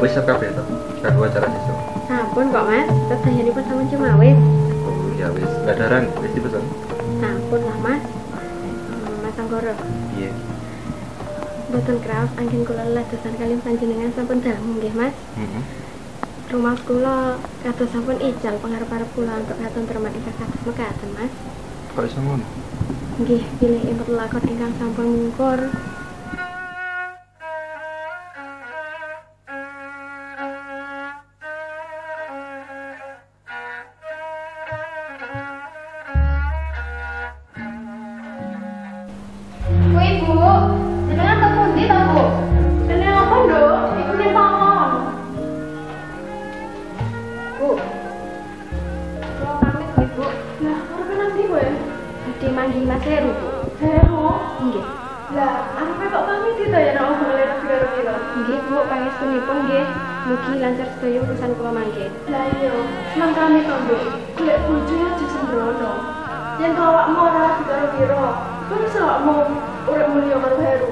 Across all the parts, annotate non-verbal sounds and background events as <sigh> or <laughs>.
Wis siap kabeh to. Kanggo acara sesuk. Sampun kok mas, terus pun sama cuma wis. Oh ya wis, gadaran wis dipesan. Sampun lah mas. Hmm, Mas Anggoro, Iya. boten kraos angin kula ledasan kalian panjenengan sampun dangu nggih mas. Heeh. Rumah kula kados sampun ical pangarep-arep kula untuk katon termat ingkang kados mekaten mas. Kok iso ngono? Nggih, pilih impet lakon ingkang sampun mungkur. Manggil Mas Heru, Bu. Heru. Nggih. Lah, arepe kok pamit to ya nek omong lere karo kira. Nggih, Bu, pangestunipun nggih. Mugi lancar sedaya urusan kula mangke. Lah iya, kami to, Nduk. Golek bojo aja sembrono. Yen awakmu ora rapi karo kira, kok iso awakmu urip mulya karo Heru?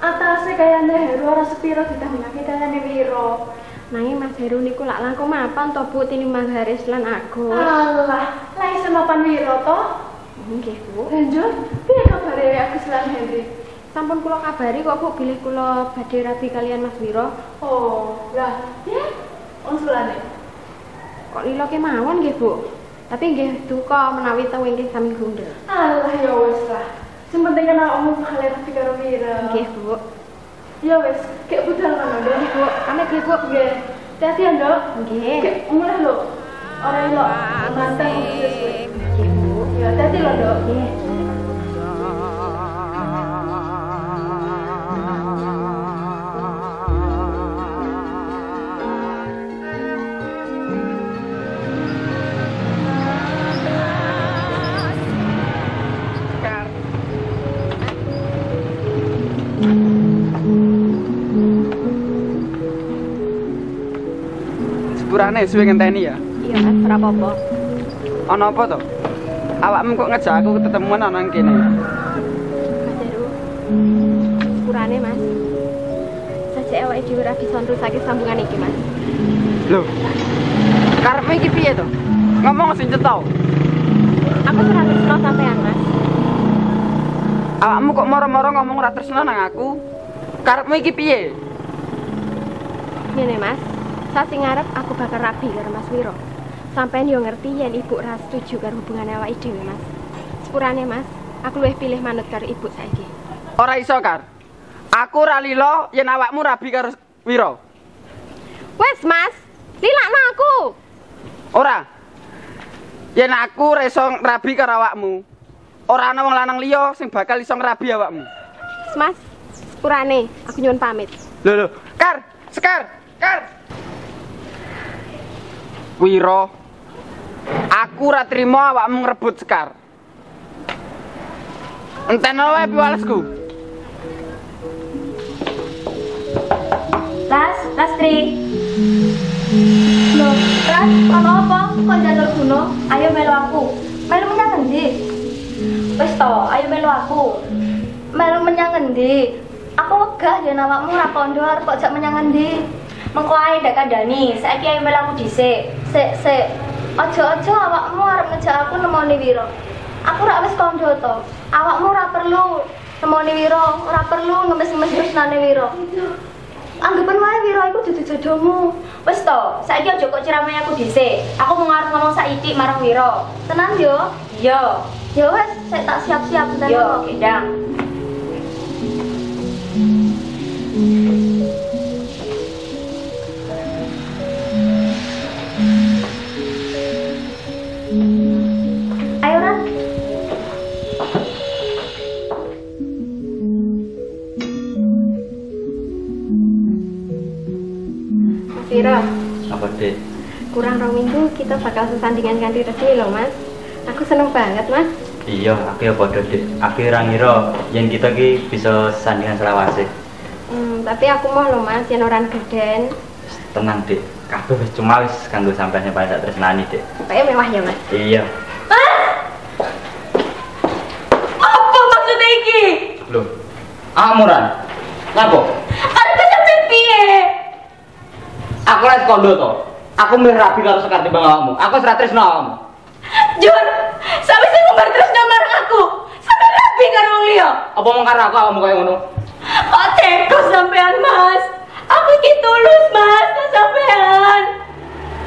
Atase kayane Heru ora sepiro ditandingake kayane Wiro. Nanging Mas Heru niku lak langkung mapan to Bu tinimbang Haris lan Agus. Alah, lah iso mapan Wiro to? Nggih, Bu. Lanjut, piye kabare Agus lan Henry? Sampun kula kabari kok Bu bilih kula badhe rabi kalian Mas Wiro. Oh, lah, piye? Unsulane. Kok lilo kemawon nggih, Bu? Tapi nggih duka menawi tahu inggih sami gundel. Alah ya wis lah. Sing penting kan awakmu bakal rapi karo Wiro. Nggih, Bu. Ya wis, kek budal mana Nggih? Bu. Pamit nggih, Bu. Nggih. Hati-hati ya, Nduk. Nggih. Kek mulai lho. Ora manteng sesuai. Nggih. Ya, hati-hati Nduk. Nggih. Sepurane suwe ngenteni ya. Iya, Mas, ora apa-apa. Ana apa to? Awakmu kok ngejak aku ketemuan ana nang kene. Mas Heru. Sepurane, Mas. Sajak awake dhewe ra bisa nrusake sambungan iki, Mas. Lho. Karepmu iki piye to? Ngomong sing cetha. Aku ora tresno sampean, Mas. Awakmu kok moro-moro ngomong ora tresno nang aku. Karepmu iki piye? Ngene, Mas. Sasi ngarep aku bakal rabi karo Mas Wiro. Sampeyan yo ngerti yen ibu ra setuju karo hubungan awake dhewe, Mas. Sepurane, Mas, aku luwih pilih manut karo ibu saiki. Ora iso, Kar. Aku ora lilo yen awakmu rabi karo Wiro. Wes, Mas. Lilakno aku. Ora. Yen aku iso rabi karo awakmu, ora ana wong lanang liya sing bakal iso ngrabi awakmu. Mas, sepurane, aku nyuwun pamit. Lho lho, Kar, Sekar, Kar. Wiro, aku ora trima awakmu ngrebut Sekar. Enteno wae piwalesku. Las, Lastri. Loh, Ras, ana apa? Kok jalur gunung? Ayo melu aku. Melu menyang endi? Wis to, ayo melu aku. Melu menyang endi? Aku wegah yen awakmu ora kondo arep kok jak menyang endi. Mengko ae ndak kandhani, saiki ayo melu aku dhisik. Sik, sik. Aja-aja awakmu arep ngejak aku nemoni Wiro. Aku ora wis kondo to. Awakmu ora perlu nemoni Wiro, ora perlu ngemis-ngemis tresnane Wiro. Anggapan wae Wiro iku dudu jodohmu. Wis to, saiki aja kok ceramah aku dhisik. Aku mau ngarep ngomong saiki marang Wiro. Tenan yo? Iya. Ya wis, saya tak siap-siap tenan. Yo, gendang. Kurang rong minggu kita bakal sesandingan ganti resmi loh, Mas. Aku seneng banget, Mas. Iya, aku ya padha, Dik. Aku ora ngira yen kita ki bisa sandingan selawase. Hmm, tapi aku mau loh, Mas, yen orang geden. Tenang, Dik. Kabeh wis cuma wis kanggo sampeyan yang paling tak tresnani, Dik. Supaya mewah ya, Mas. Iya. Apa maksudnya iki? Loh. Amuran. Ngapa? Arep sampe piye? Aku les kondo to. Aku milih rabi karo Sekar timbang awakmu. Aku wis ra tresno awakmu. Jur, sampe sing ngumbar terus nomor aku. Sampe rapi karo wong liya. Apa mung karo aku awakmu kaya ngono? Kok teko sampean, Mas? Aku iki tulus, Mas, ke sampean.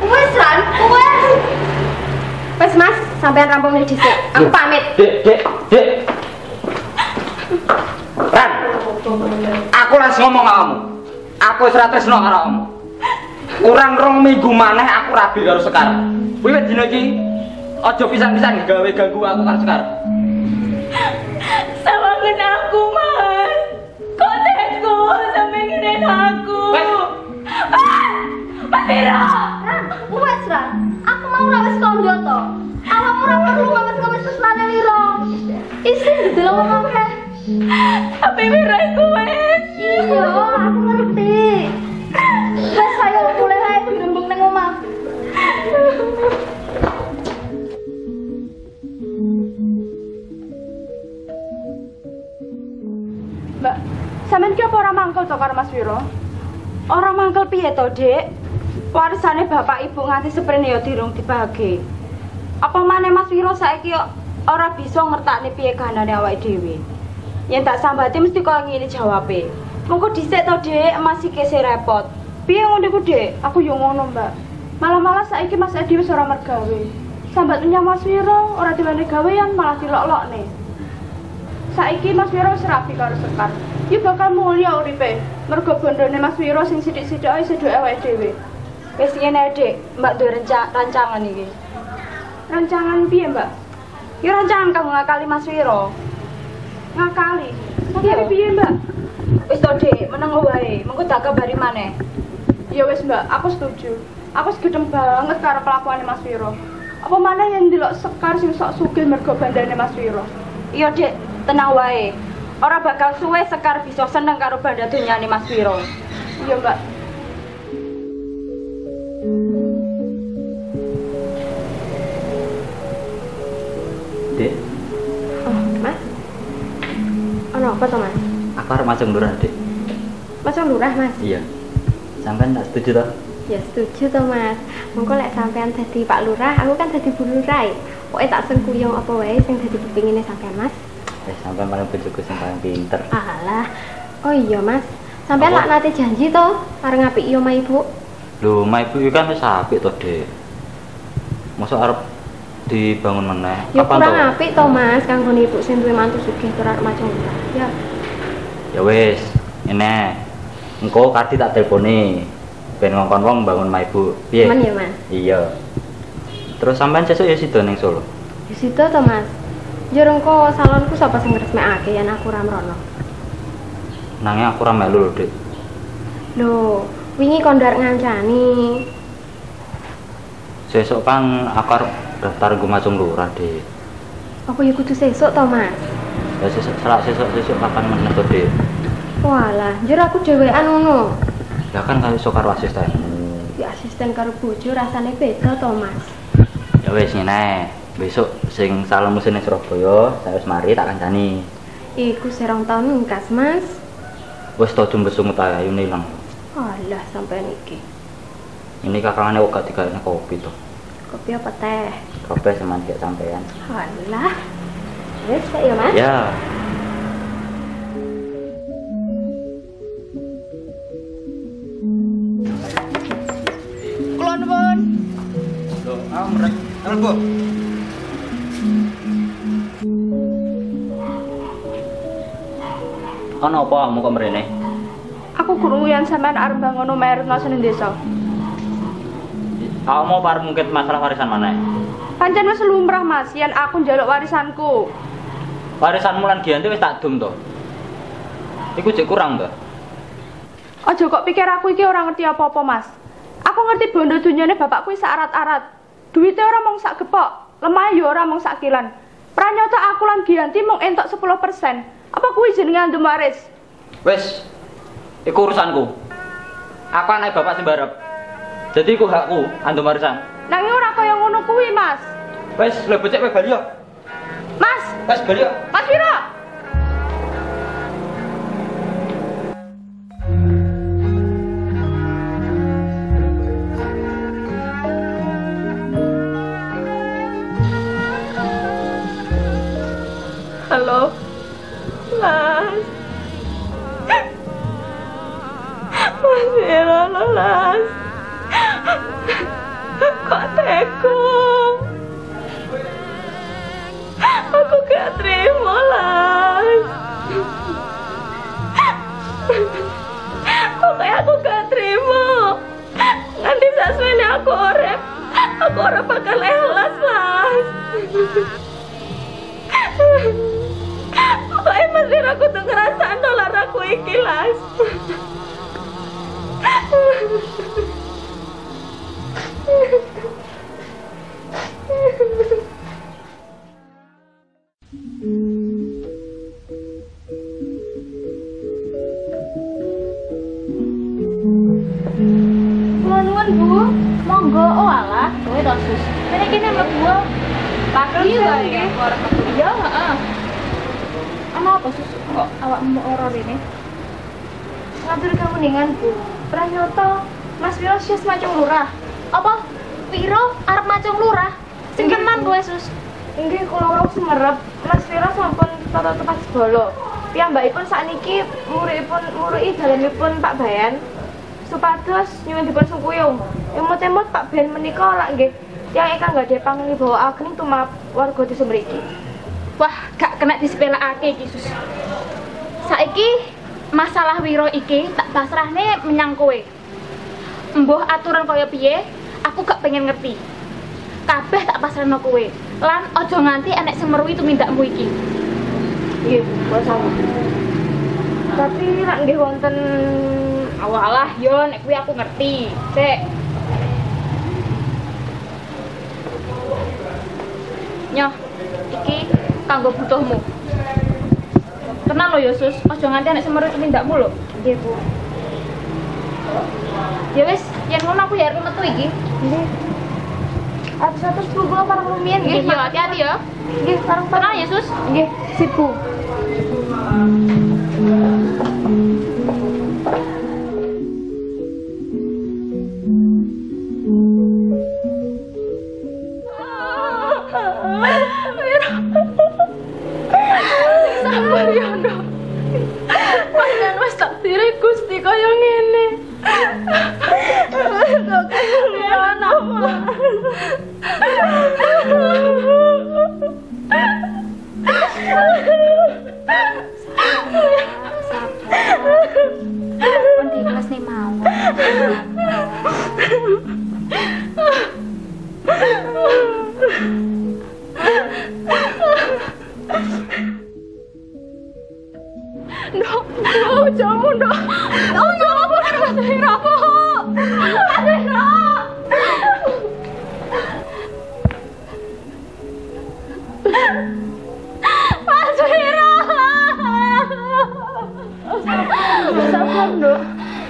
Wes Ran, wes. Wes Mas, sampean rampung nih dhisik. Aku pamit. Dek, dek, dek. Ran. Aku langsung ngomong awakmu. Aku wis ra tresno karo awakmu. Kurang rong minggu maneh aku rabi karo Sekar. Wiwit dina iki aja pisan-pisan gawe ganggu aku karo Sekar. Sawangen aku, Mas. Kok teko sampe ngirin aku. Ah! Mas Viro. Ran, wes Ran. Aku mau rawes kondo to. Awakmu ora perlu ngames-ngames tresnane Wiro. Isin wong akeh. Tapi Viro iku wes. Iya, aku ngerti. Mbak, sampean ki apa ora mangkel to karo Mas Wiro? Ora mangkel piye to, Dik? Bapak ibu nganti seprene ya dirung dibagi. Apa maneh Mas Wiro saiki yo ora bisa ngertakne piye kahanane awake dhewe. Yen tak sambati mesti kok ngene jawabe. Mengko dhisik to, Dik, masih kese repot. Piye ngono Dik? Aku yo ngono, Mbak. Malah-malah saiki Mas Edi wis ora mergawe. Sambat menyang Mas Wiro ora diwene gawean malah dilok-lokne. Saiki Mas Wiro wis rapi karo Sekar. Iki bakal mulya uripe. Mergo bondone Mas Wiro sing sithik-sithik ae seduke awake dhewe. Wis ngene Dik, Mbak duwe rancangan iki. Rancangan piye, Mbak? Ya rancangan kanggo ngakali Mas Wiro. Ngakali. Ngakali piye, Mbak? Wis to, Dik, meneng wae. Mengko tak kabari maneh. Ya wis, Mbak, aku setuju. Aku segedem banget karo kelakuane Mas Wiro. Apa mana yang ndelok Sekar sing sok sugih mergo bandane Mas Wiro? Iya, Dek, tenang wae. Ora bakal suwe Sekar bisa seneng karo banda dunyane Mas Wiro. Iya, Mbak. Dek, Oh, Mas. Ono apa to, Mas? aku harus masuk lurah, Dek. Masuk lurah, Mas. Iya. Sampean tak setuju toh? Ya setuju to, Mas. Mengko lek sampean dadi Pak Lurah, aku kan dadi Bu Lurah. Pokoke tak sengkuyung apa wae sing dadi kepingine sampean, Mas. Eh, sampean paling bojoku sing paling pinter. Alah. Oh iya, Mas. Sampean Apa? lak nate janji to arep ngapiki omah Ibu. Lho, ma ibu kan wis apik to, Dek. Mosok arep dibangun meneh. Ya Kapan kurang apik to, Mas, kanggo Ibu sing duwe mantu sugih macung lurah. Ya. Ya wis, ini engko karti tak teleponi. Ben ngongkon wong bangun ma ibu. Piye? Men ya, Mas. Iya. Terus sampean sesuk ya sido ning Solo. Di situ to, Mas. Njur engko salonku sapa sing ngresmekake yen aku ora mrono. Nanging aku ora melu lho, Dik. Lho, wingi kondar ngancani. Sesuk kan aku arep daftar nggo macung lurah, Dik. Apa ya kudu sesuk to, Mas? Ya sesuk selak sesuk sesuk kapan meneh to, Dik? Walah, njur aku dhewean ngono. Ya kan kali iso karo asistenmu. Ya asisten karo bojo rasane beda to, Mas. Ya wis ngene. Besok sing salon musim ning Surabaya, saya wis mari tak kancani. Iku serong tahun ngkas, Mas. Wis to jumbe sungut ayune ilang. Alah, sampean iki. Ini kakangane kok gak digawe kopi to. Kopi apa teh? Kopi seman kayak sampean. Alah. Wes, Kak, ya, Mas. Ya. Kulon. Loh, merek. Nelbo. Kan apa kamu kok mrene? Aku guru yang sampean arep bangun omah Retno seneng desa. Kamu mau par mungkin masalah warisan mana? Pancen wis lumrah, Mas, yen aku njaluk warisanku. Warisan mulan Gianti wis tak dum to. Iku jek kurang to. Aja kok pikir aku iki ora ngerti apa-apa, Mas. Aku ngerti bondo dunyane bapakku wis arat-arat. Duite ora mung sak gepok, lemah ya ora mung sak kilan. Pranyata aku lan Gianti mung entuk 10%. Apa kuwi jenengan Dumaris? Wis. Iku urusanku. Aku anak bapak sembarep. Jadi iku hakku andumarisan. Nang ora kaya ngono kuwi, Mas. Wes, lho becik kowe bali. Mas. Wis bali yo. Mas Wiro. Halo. Las. Mas halo Las. Kok teko? Aku gak terima, Las. Pokoknya aku gak terima. Nanti sasmene aku orep. Aku ora bakal ikhlas, Las. Wiro aku tuh ngerasaan dolar aku iki, Las. Nuwun Bu, monggo oh alah, kowe to sus. Kene kene mlebu. Pakil ya ya. Iya, heeh. Ana apa sus? Kok awakmu ora rene? Ngatur kamu dengan Bu. Pranyoto Mas Wiro sis macam lurah. Apa? Wiro arep macam lurah? Sing tenan kowe sus. Nggih kula wau semerep. Mas Wiro sampun tata tepat sebolo. Piyambakipun sakniki muridipun murui dalemipun Pak Bayan. supados nyuwun dipun sungkuyung. Emot-emot Pak Ben menika lak nggih yang ingkang gadhe panglibawa ageng tumap warga desa mriki. Wah, gak kena disepelekake iki, Sus. Saiki masalah Wiro iki tak pasrahne menyang kowe. Mbuh aturan kaya piye, aku gak pengen ngerti. Kabeh tak pasrahno kowe. Lan aja nganti enek sing meruhi tumindakmu iki. Nggih, Bu, sawun. Tapi lak nggih wonten Awalah, yo nek kuwi aku ngerti. Sik. Nyoh, iki kanggo butuhmu. Tenang lo ya, Sus. Aja nganti enek sing meruhi tumindakmu lho. nggih, Bu. Ya wis, yen ngono aku ya arep metu iki. Nggih. Atus-atus Bu, kula parang rumiyin nggih. Nggih, yo hati-hati ya. Nggih, parang Tenang ya, Sus. Nggih, sip Bu. Nduk. Oh, jamu Mas Wiro. Mas Wiro. Mas Wiro. Sabar, Nduk.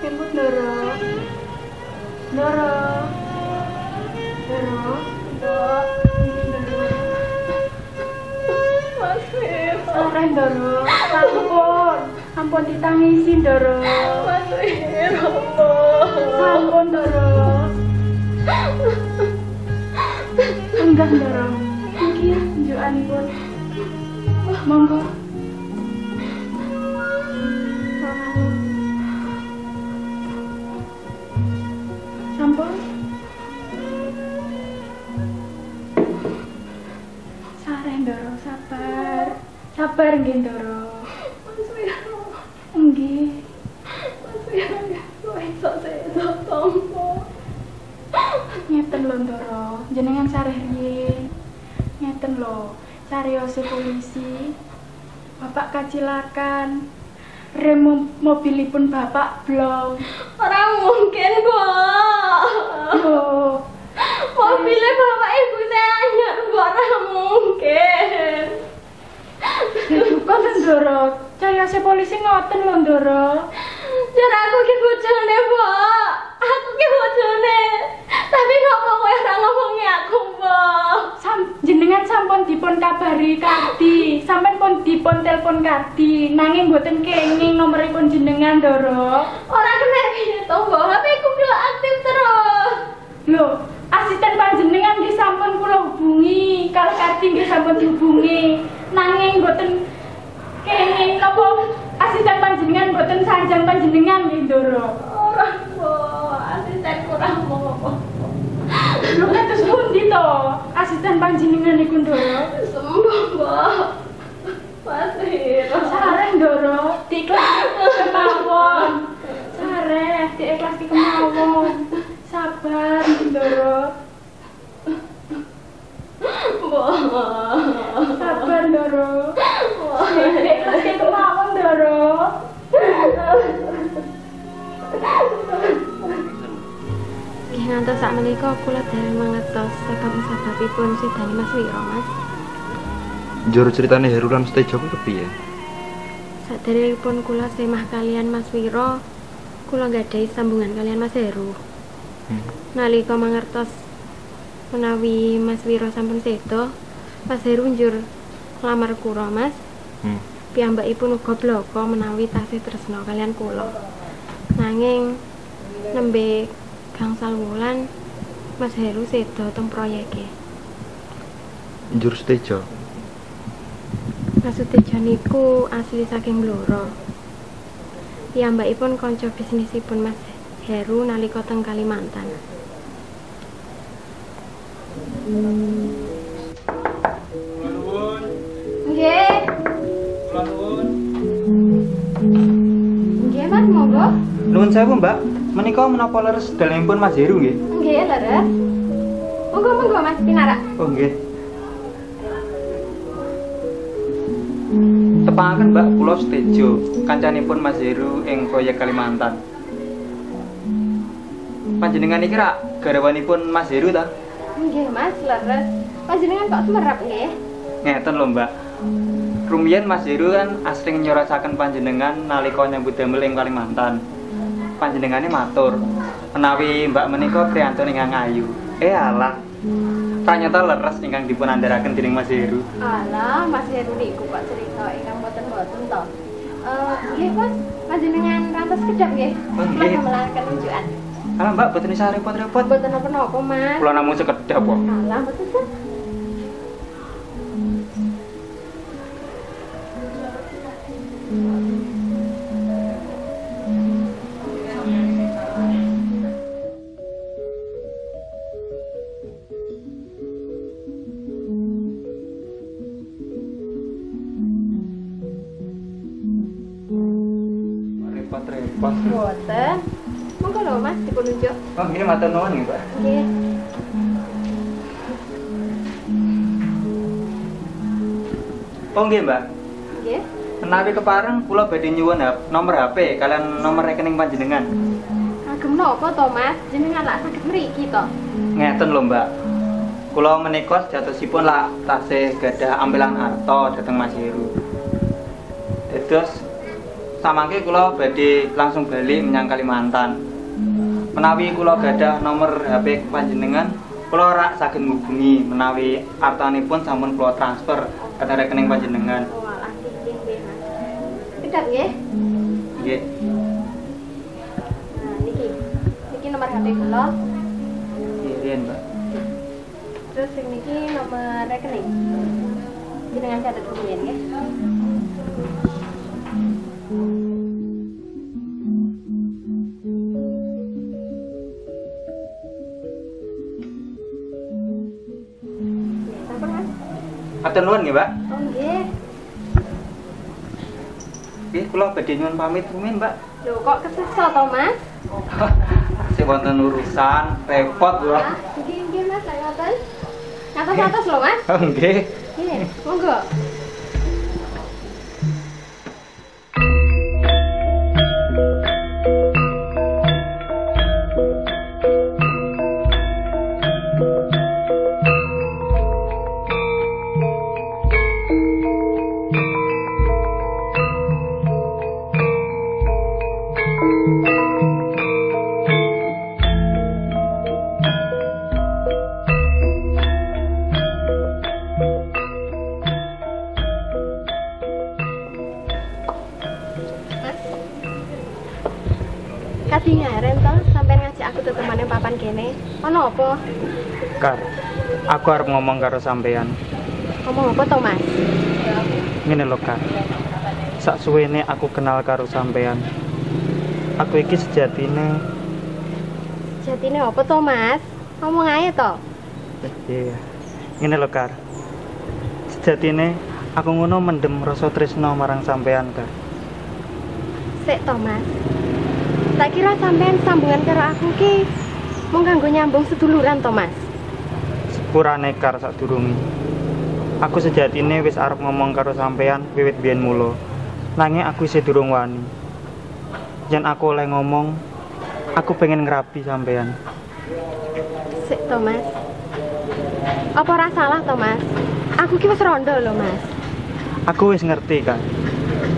emut Doro, Doro, Doro, Doro, Mas Wiro. Sareh Doro, sampun, ampun ditangisi Doro. Mas Wiro, sampun Doro. Enggak Doro, iki tunjukan pun. Monggo. Sabar nggih Ndoro. Mas Wiro. Nggih. Mas Wiro, kowe iso sedo tompo. Ngeten lho Ndoro, jenengan sareh riyin. Ngeten lho, cariose polisi. Bapak kacilakan. Rem mo- mobilipun Bapak blong. Ora mungkin kok. Loh, Mobilnya bapak ibu saya anyar kok ora mungkin. Ndoro. Caya si polisi ngoten lho, Ndoro. Jar aku ki bojone, Mbok. Aku ki bojone. Tapi kok kowe ora ngomongi aku, Mbok. Sam, jenengan sampun dipun kabari Kardi, sampean pun dipun telepon Kardi, nanging mboten kenging nomoripun jenengan, Ndoro. Ora kena piye to, Mbok. HP ku aktif terus. Lho, asisten panjenengan nggih sampun kula hubungi, kalau Kardi nggih sampun dihubungi, nanging mboten kenging napa asisten panjenengan mboten sanjang panjenengan nggih, Ndoro. Ora, Mbok. Asisten kurang apa-apa. Lho kados pundi to asisten panjenengan niku, Ndoro? Sembuh, Mbok. Mas Wiro. Sareng Ndoro, diikhlas kemawon. Sareh, diikhlas kemawon. Sabar, Ndoro. Sabar, Ndoro. Diikhlas kemawon, Ndoro. Nggih ngantos sakmenika kula dereng mangertos sebab sebabipun sedane Mas Wiro, Mas. Juru ceritane Heru lan Stejo ku kepiye? Saderengipun kula semah kalian Mas Wiro, kula nggadahi sambungan kalian Mas Heru. Hmm. Nalika mangertos menawi Mas Wiro sampun sedo, Mas Heru njur nglamar kula, Mas. Hmm. Piyambakipun uga bloko menawi tasih tresna kalian kula. Nanging nembe gangsal wulan Mas Heru sedo teng proyeke. Juru Stejo. Maksudnya niku asli saking Blora. Piyambakipun kanca bisnisipun Mas Heru nalika teng Kalimantan. Nggih. Nggih, Mas, monggo. Nuwun sewu, Mbak. Menika menapa leres dalemipun Mas Heru nggih? Nggih, leres. Monggo monggo Mas Pinarak. Oh nggih. Tepangaken Mbak kula Stejo, kancanipun Mas Heru ing proyek Kalimantan. Panjenengan iki rak garawanipun Mas Heru ta? Nggih Mas, leres. Panjenengan kok semerap nggih? Ngeten lho Mbak. Rumiyin Mas Heru kan asring nyorasaken panjenengan nalika nyambut damel ing Kalimantan. Panjenengane matur, menawi Mbak menika priyantun ingkang ayu. Eh alah. Ternyata leres ingkang dipun andharaken dening Mas Heru. Alah, Mas Heru niku kok cerita ingkang boten-boten to. Eh, nggih Mas, panjenengan rantos kedap nggih. Oh, nggih. Mas melakukan unjukan. Alah Mbak, boten isa repot-repot. Boten napa-napa, Mas. Kula namung sekedap kok. Alah, boten matur nuwun nggih, Mbak. Nggih. Oh nggih, Mbak. Nggih. Menawi kepareng kula badhe nyuwun nomor HP kalian nomor rekening panjenengan. Kagem napa to, Mas? Jenengan lak saged mriki to. Ngeten lho, Mbak. Kula menika jatosipun lak tasih gadah ampilan harta dhateng Mas Heru. Terus samangke kula badhe langsung bali menyang Kalimantan. Menawi kula gadah nomor HP panjenengan, kula rak saged ngubungi menawi artanipun sampun kula transfer ke rekening panjenengan. Kedap nggih. Nggih. Nah, niki. Niki nomor HP kula. Nggih, Mbak. Terus niki nomor rekening. Jenengan catet nggih. Nggih, Atur nuwun nggih, Mbak. Oh, nggih. Nggih, kula badhe nyuwun pamit rumiyin, Mbak. Lho, kok kesesa to, Mas? <laughs> Sing wonten urusan repot lho. Nggih, nggih, Mas, lek ngoten. Ngatos-ngatos lho, Mas. Oh, nggih. Nggih, monggo. Sampean ngajak aku tetemane papan kene. Ono apa? Kar, aku harus ngomong karo sampean. Ngomong apa to, Mas? Ngene lho, Kar. Sak suwene aku kenal karo sampean. Aku iki sejatine Jatine apa to, Mas? Ngomong ae to. Iya. Ngene lho, Kar. Sejatine aku ngono mendem rasa tresno marang sampean, Kar. Sik to, Mas. Tak kira sampean sambungan karo aku ki mung kanggo nyambung seduluran to, Mas. Sepurane Kar sadurunge. Aku sejatine wis arep ngomong karo sampean wiwit biyen mulo. Nanging aku isih durung wani. Yen aku oleh ngomong, aku pengen ngerapi sampean. Sik to, Mas. Apa ora salah to, Mas? Aku ki wis rondo lho, Mas. Aku wis ngerti, Kar.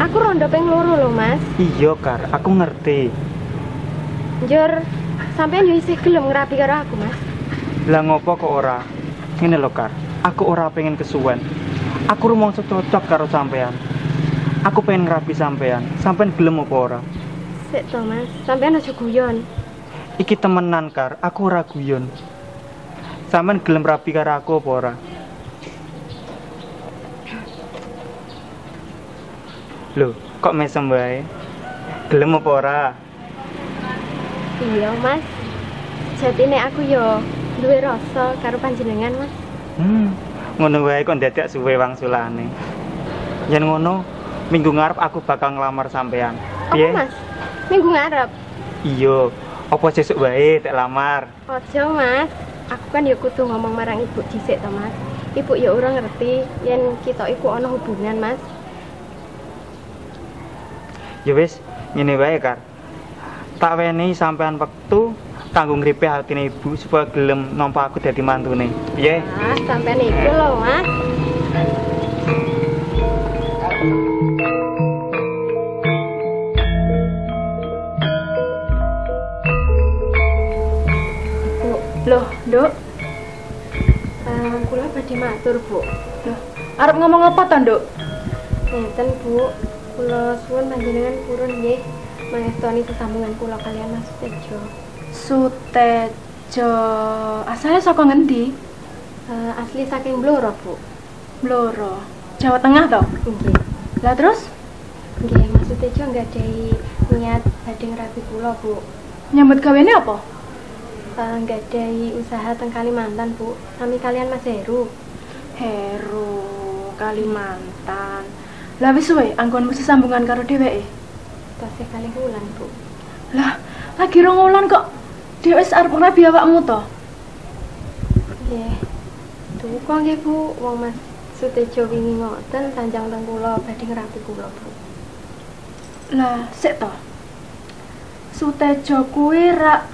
Aku rondo ping loro lho, Mas. Iya, Kar, aku ngerti. Njur, sampean yo isih gelem ngerapi karo aku, Mas. Lah ngopo kok ora? Ngene lho, Kar. Aku ora pengen kesuwen. Aku rumangsa cocok karo sampean. Aku pengen ngerapi sampean. Sampean gelem apa ora? Sik to, Mas. Sampean aja guyon. Iki temenan, Kar. Aku ora guyon. Sampean gelem rapi karo aku apa ora? Loh, kok mesem wae? Gelem apa ora? Iya, Mas. Jatine aku yo duwe rasa karo panjenengan, Mas. Hmm, ngono wae kok dadak suwe wangsulane. Yen ngono, minggu ngarep aku bakal ngelamar sampean. Apa, Mas? Minggu ngarep. Iya, apa sesuk wae tak lamar. Ojo, Mas. Aku kan ya kudu ngomong marang ibu dhisik to, Mas. Ibu ya ora ngerti yen kita iku ana hubungan, Mas. Ya wis, ngene wae, Kar. Tak weni sampean wektu kanggo ngripe hatine ibu supaya gelem nampa aku dadi mantune. Piye? Ah, sampean iku lho, Mas. Bu, Loh, Nduk, eh, kula badhe matur, Bu. loh, arep ngomong apa to, Nduk? Ngeten, Bu. Kula suwun panjenengan purun nggih mangestoni sesambungan kula kalian Mas Tejo. Sutejo. Asalnya saka ngendi? Eh, asli saking Blora, Bu. Bloro. Jawa Tengah to? Nggih. Lah terus Nggih, Mas Tejo nggadahi niat badhe ngerabi kula, Bu. nyambut gawene apa? Uh, nggadahi usaha teng Kalimantan, Bu. Sami kalian Mas Heru. Heru, Kalimantan. Lah wis suwe anggonmu sesambungan karo dheweke. Tasih kali wulan, Bu. Lah, lagi rong wulan kok dhewe arep ngrabi awakmu to? Nggih. Tuh kok nggih, Bu. Wong Mas Sutejo wingi ngoten sanjang teng kula badhe ngerabi kula, Bu. Lah, sik to. Sutejo kuwi rak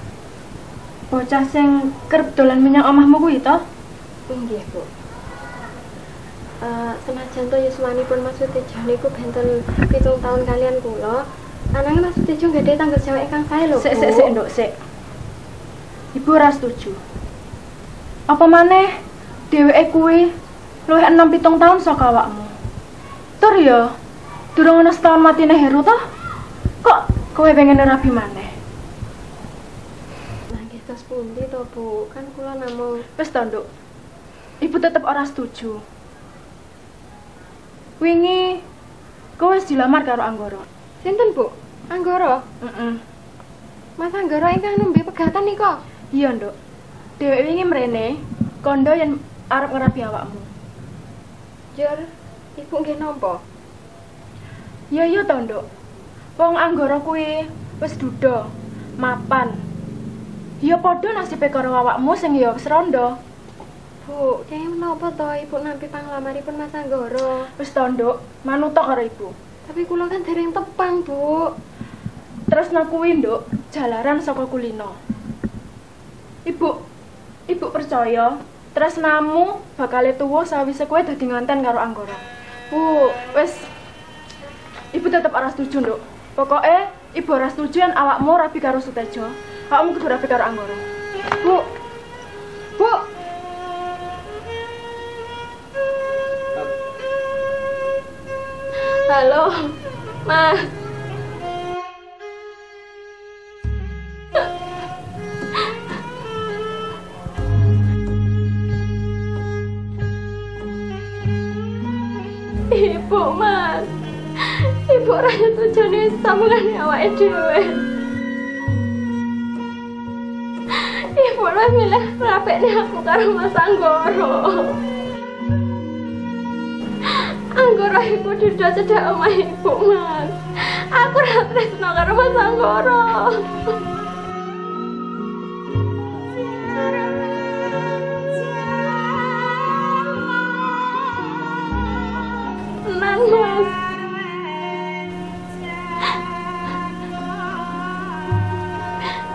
bocah sing kerep dolan menyang omahmu kuwi to? Nggih, Bu. Eh, senajan to yuswanipun Mas Sutejo niku benten pitung tahun kalian kula, ananging Mas Sutejo nggadahi tanggung jawab ingkang sae lho, Bu. Sik sik sik nduk sik. Ibu ora setuju. Apa maneh dheweke kuwi luwih enam pitung tahun saka awakmu. Tur ya, durung ana setahun matine Heru toh? Kok kowe pengen rabi maneh? Nah, nggih tos pundi to, Bu? Kan kula namung Wis to, Nduk. Ibu tetep ora setuju. Wingi kowe wis dilamar karo Anggara. Sinten, Bu? Anggara. Heeh. Mas Anggara ingkang nembe pegatan nika. Iya, Nduk. Dheweke wingi mrene kondo yen arep ngerabi awakmu. Jur, Ibu nggih nampa? Ya iya to, Nduk. Wong Anggara kuwi wis duda, mapan. Ya padha nasibe karo awakmu sing ya wis rondo. Bu, kaya menapa to Ibu nampi panglamaripun Mas Anggara? Wis to, Nduk, manut karo ibu. Tapi kula kan dereng tepang, Bu. Terus kuwi, Nduk, jalaran saka kulino. Ibu, ibu percaya tresnamu bakal tuwa sawise kowe dadi nganten karo Anggara. Bu, wis Ibu tetep ora setuju, Nduk. Pokoke ibu ora setuju yen awakmu rabi karo Sutejo. Awakmu kudu rabi karo Anggara. Bu. halo, ma. Ibu mas ibu rasa tujuan ini sama kan ya, nyawa Edwin, ibu lah milih rapetnya aku karo mas anggoro. Anggoro iku duda cedhak omah ibu, Mas. Aku ra tresno karo Mas Anggoro. Tenan, Mas.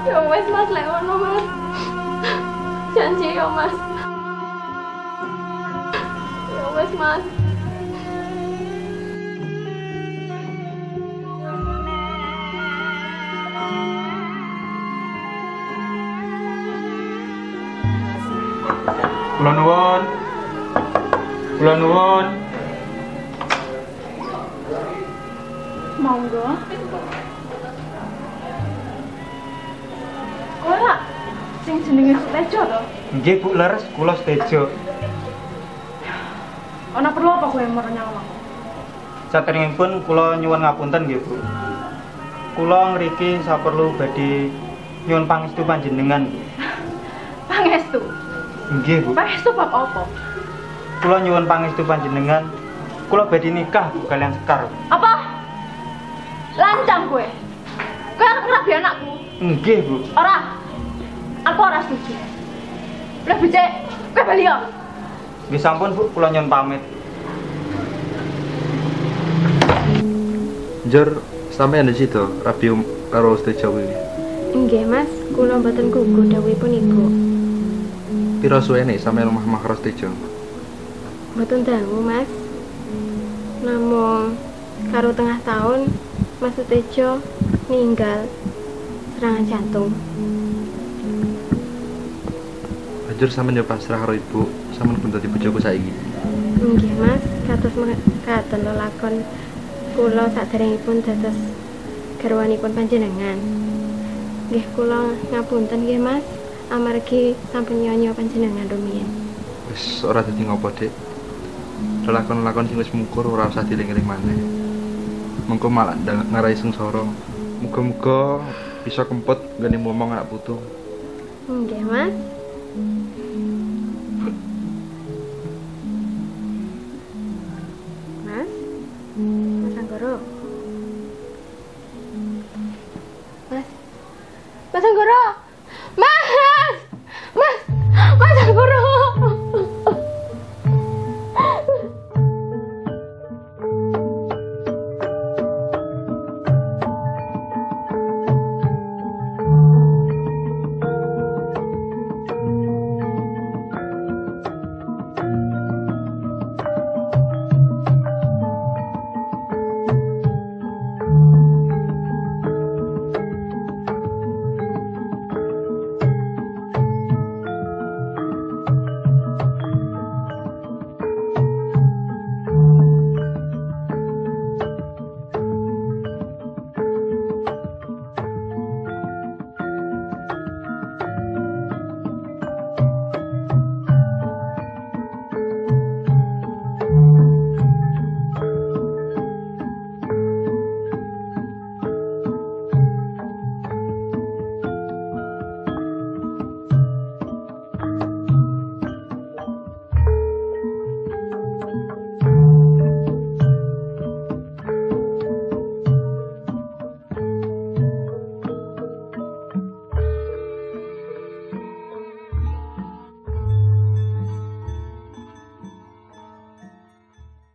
Ya wes Mas lek ngono Mas. Janji ya Mas. Ya wes Mas. Kula nuwun. Kula nuwun. Monggo. Ora. Sing jenenge Sutejo to. Nggih Bu leres kula setejo. Ana perlu apa kowe merenyang omah? Saderengipun kula nyuwun ngapunten nggih Bu. Kula ngriki saperlu badhe nyuwun pangestu panjenengan. Nggih Bu. Pangestu bab apa? Kula nyuwun pangestu panjenengan. Kula badhe nikah Bu kalian Sekar. Apa? Lancang kowe. Kowe arep ngrabi anakku. Nggih Bu. Ora. Aku ora setuju. Lah becik, kowe bali yo. Nggih sampun Bu, kula nyuwun pamit. Jor sampean di situ rabi karo Stejo kuwi. Nggih, Mas. Kula mboten gugu dawuhipun Ibu. Piro suwene sampean omah-omah karo Stejo? Mboten dangu, Mas. Namung karo tengah tahun Mas Sutejo ninggal serangan jantung. Banjur sampean yo pasrah karo ibu, sampean pun dadi bojoku saiki. Nggih, Mas. Kados mekaten lelakon kula saderengipun dados garwanipun panjenengan. Nggih, kula ngapunten nggih, Mas. Amargi sampun nyonyo panjenengan rumiyin. Wis ora dadi ngopo, Dik. Lakon-lakon sing wis mungkur ora usah dieling-eling maneh. Mengko malah ngarai sengsara. Muga-muga bisa kempet gane ngomong anak putu. Nggih, Mas. Mas? Mas Anggoro? Mas? Mas Anggoro? 妈